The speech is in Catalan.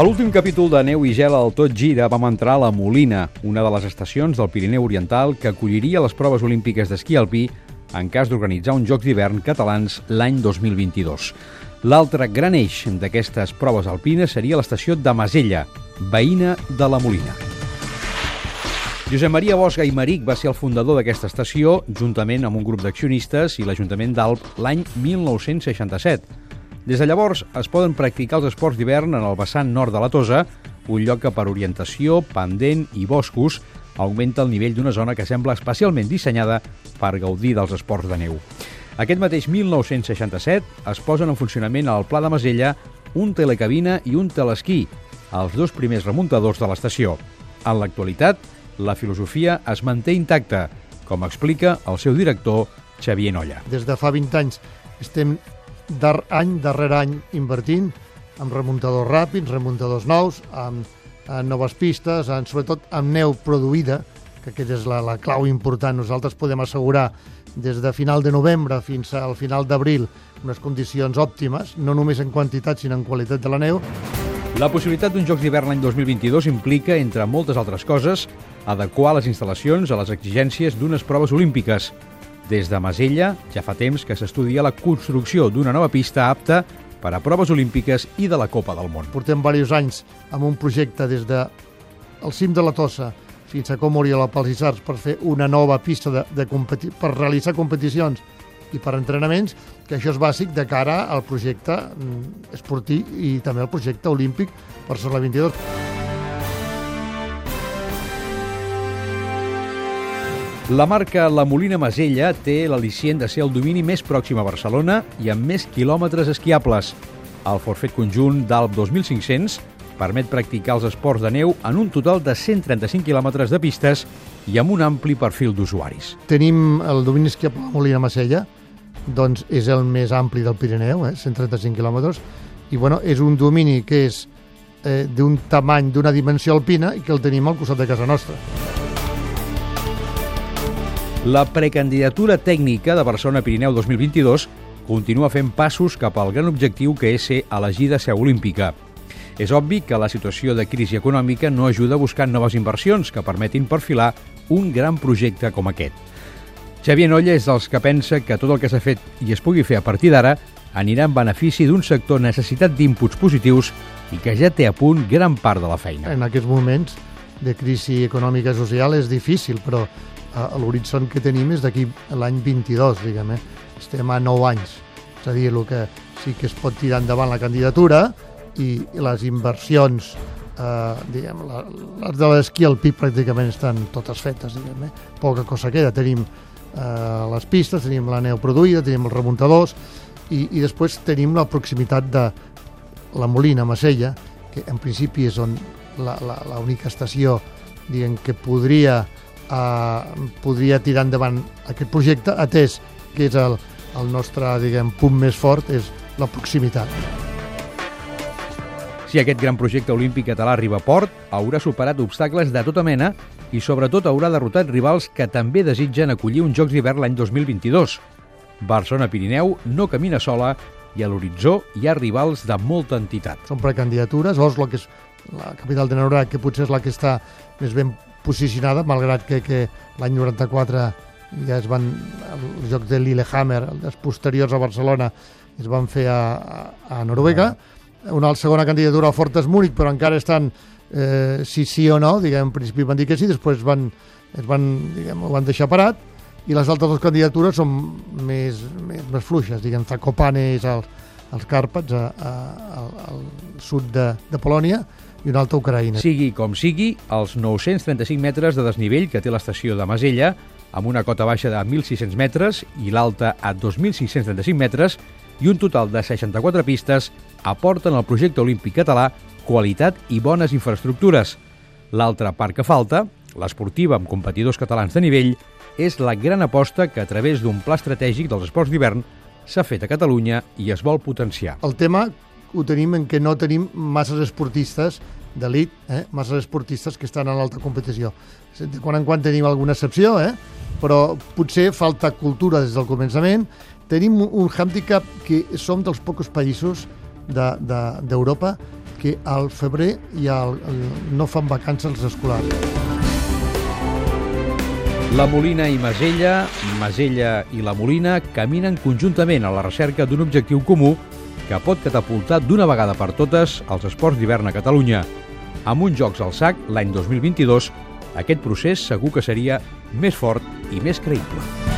A l'últim capítol de Neu i gel al Tot Gira vam entrar a la Molina, una de les estacions del Pirineu Oriental que acolliria les proves olímpiques d'esquí alpí en cas d'organitzar uns Jocs d'hivern catalans l'any 2022. L'altre gran eix d'aquestes proves alpines seria l'estació de Masella, veïna de la Molina. Josep Maria Bosch i Maric va ser el fundador d'aquesta estació, juntament amb un grup d'accionistes i l'Ajuntament d'Alp l'any 1967. Des de llavors es poden practicar els esports d'hivern en el vessant nord de la Tosa, un lloc que per orientació, pendent i boscos augmenta el nivell d'una zona que sembla especialment dissenyada per gaudir dels esports de neu. Aquest mateix 1967 es posen en funcionament al Pla de Masella un telecabina i un telesquí, els dos primers remuntadors de l'estació. En l'actualitat, la filosofia es manté intacta, com explica el seu director, Xavier Nolla. Des de fa 20 anys estem dar any darrere any invertint en remuntadors ràpids, remuntadors nous, amb, en noves pistes, en, sobretot amb neu produïda, que aquesta és la, la clau important. Nosaltres podem assegurar des de final de novembre fins al final d'abril unes condicions òptimes, no només en quantitat sinó en qualitat de la neu. La possibilitat d'un Jocs d'hivern l'any 2022 implica, entre moltes altres coses, adequar les instal·lacions a les exigències d'unes proves olímpiques. Des de Masella ja fa temps que s'estudia la construcció d'una nova pista apta per a proves olímpiques i de la Copa del Món. Portem diversos anys amb un projecte des de el cim de la Tossa fins a Comori a la Palissars per fer una nova pista de, de competi per realitzar competicions i per entrenaments, que això és bàsic de cara al projecte mm, esportiu i també al projecte olímpic per ser la 22. La marca La Molina Masella té l'al·licient de ser el domini més pròxim a Barcelona i amb més quilòmetres esquiables. El forfet conjunt d'Alp 2500 permet practicar els esports de neu en un total de 135 quilòmetres de pistes i amb un ampli perfil d'usuaris. Tenim el domini esquiable La Molina Masella, doncs és el més ampli del Pirineu, eh? 135 quilòmetres, i bueno, és un domini que és eh, d'un tamany, d'una dimensió alpina i que el tenim al costat de casa nostra. La precandidatura tècnica de Barcelona Pirineu 2022 continua fent passos cap al gran objectiu que és ser elegida seu olímpica. És obvi que la situació de crisi econòmica no ajuda a buscar noves inversions que permetin perfilar un gran projecte com aquest. Xavier Nolla és dels que pensa que tot el que s'ha fet i es pugui fer a partir d'ara anirà en benefici d'un sector necessitat d'inputs positius i que ja té a punt gran part de la feina. En aquests moments de crisi econòmica i social és difícil, però l'horitzó que tenim és d'aquí l'any 22, diguem, eh? estem a 9 anys. És a dir, el que sí que es pot tirar endavant la candidatura i les inversions, eh, diguem, les de l'esquí al PIB pràcticament estan totes fetes, diguem, eh? poca cosa queda. Tenim eh, les pistes, tenim la neu produïda, tenim els remuntadors i, i després tenim la proximitat de la Molina, Masella, que en principi és on l'única estació diguem, que podria eh, podria tirar endavant aquest projecte, atès que és el, el nostre diguem, punt més fort, és la proximitat. Si aquest gran projecte olímpic català arriba a port, haurà superat obstacles de tota mena i sobretot haurà derrotat rivals que també desitgen acollir uns Jocs d'hivern l'any 2022. Barcelona-Pirineu no camina sola i a l'horitzó hi ha rivals de molta entitat. Són precandidatures, Oslo, que és la capital de Noruega, que potser és la que està més ben posicionada, malgrat que, que l'any 94 ja es van, els jocs de Lillehammer, els posteriors a Barcelona, es van fer a, a, a Noruega. Una segona candidatura a Fortes Múnich, però encara estan eh, si sí o no, diguem, en principi van dir que sí, després van, es van, diguem, ho van deixar parat, i les altres dues candidatures són més, més, més fluixes, diguem, Zakopane és als, als Càrpats, a, al sud de, de Polònia, i una altra Ucraïna. Sigui com sigui, els 935 metres de desnivell que té l'estació de Masella, amb una cota baixa de 1.600 metres i l'alta a 2.635 metres, i un total de 64 pistes, aporten al projecte olímpic català qualitat i bones infraestructures. L'altra part que falta, l'esportiva amb competidors catalans de nivell, és la gran aposta que a través d'un pla estratègic dels esports d'hivern s'ha fet a Catalunya i es vol potenciar. El tema ho tenim en que no tenim masses esportistes d'elit, eh? masses esportistes que estan en l'alta competició. De quan en quan tenim alguna excepció, eh? però potser falta cultura des del començament. Tenim un handicap que som dels pocs països d'Europa de, de, que al febrer el, el, no fan vacances els escolars. La Molina i Masella, Masella i la Molina caminen conjuntament a la recerca d'un objectiu comú que pot catapultar d'una vegada per totes els esports d'hivern a Catalunya. Amb uns Jocs al sac l'any 2022, aquest procés segur que seria més fort i més creïble.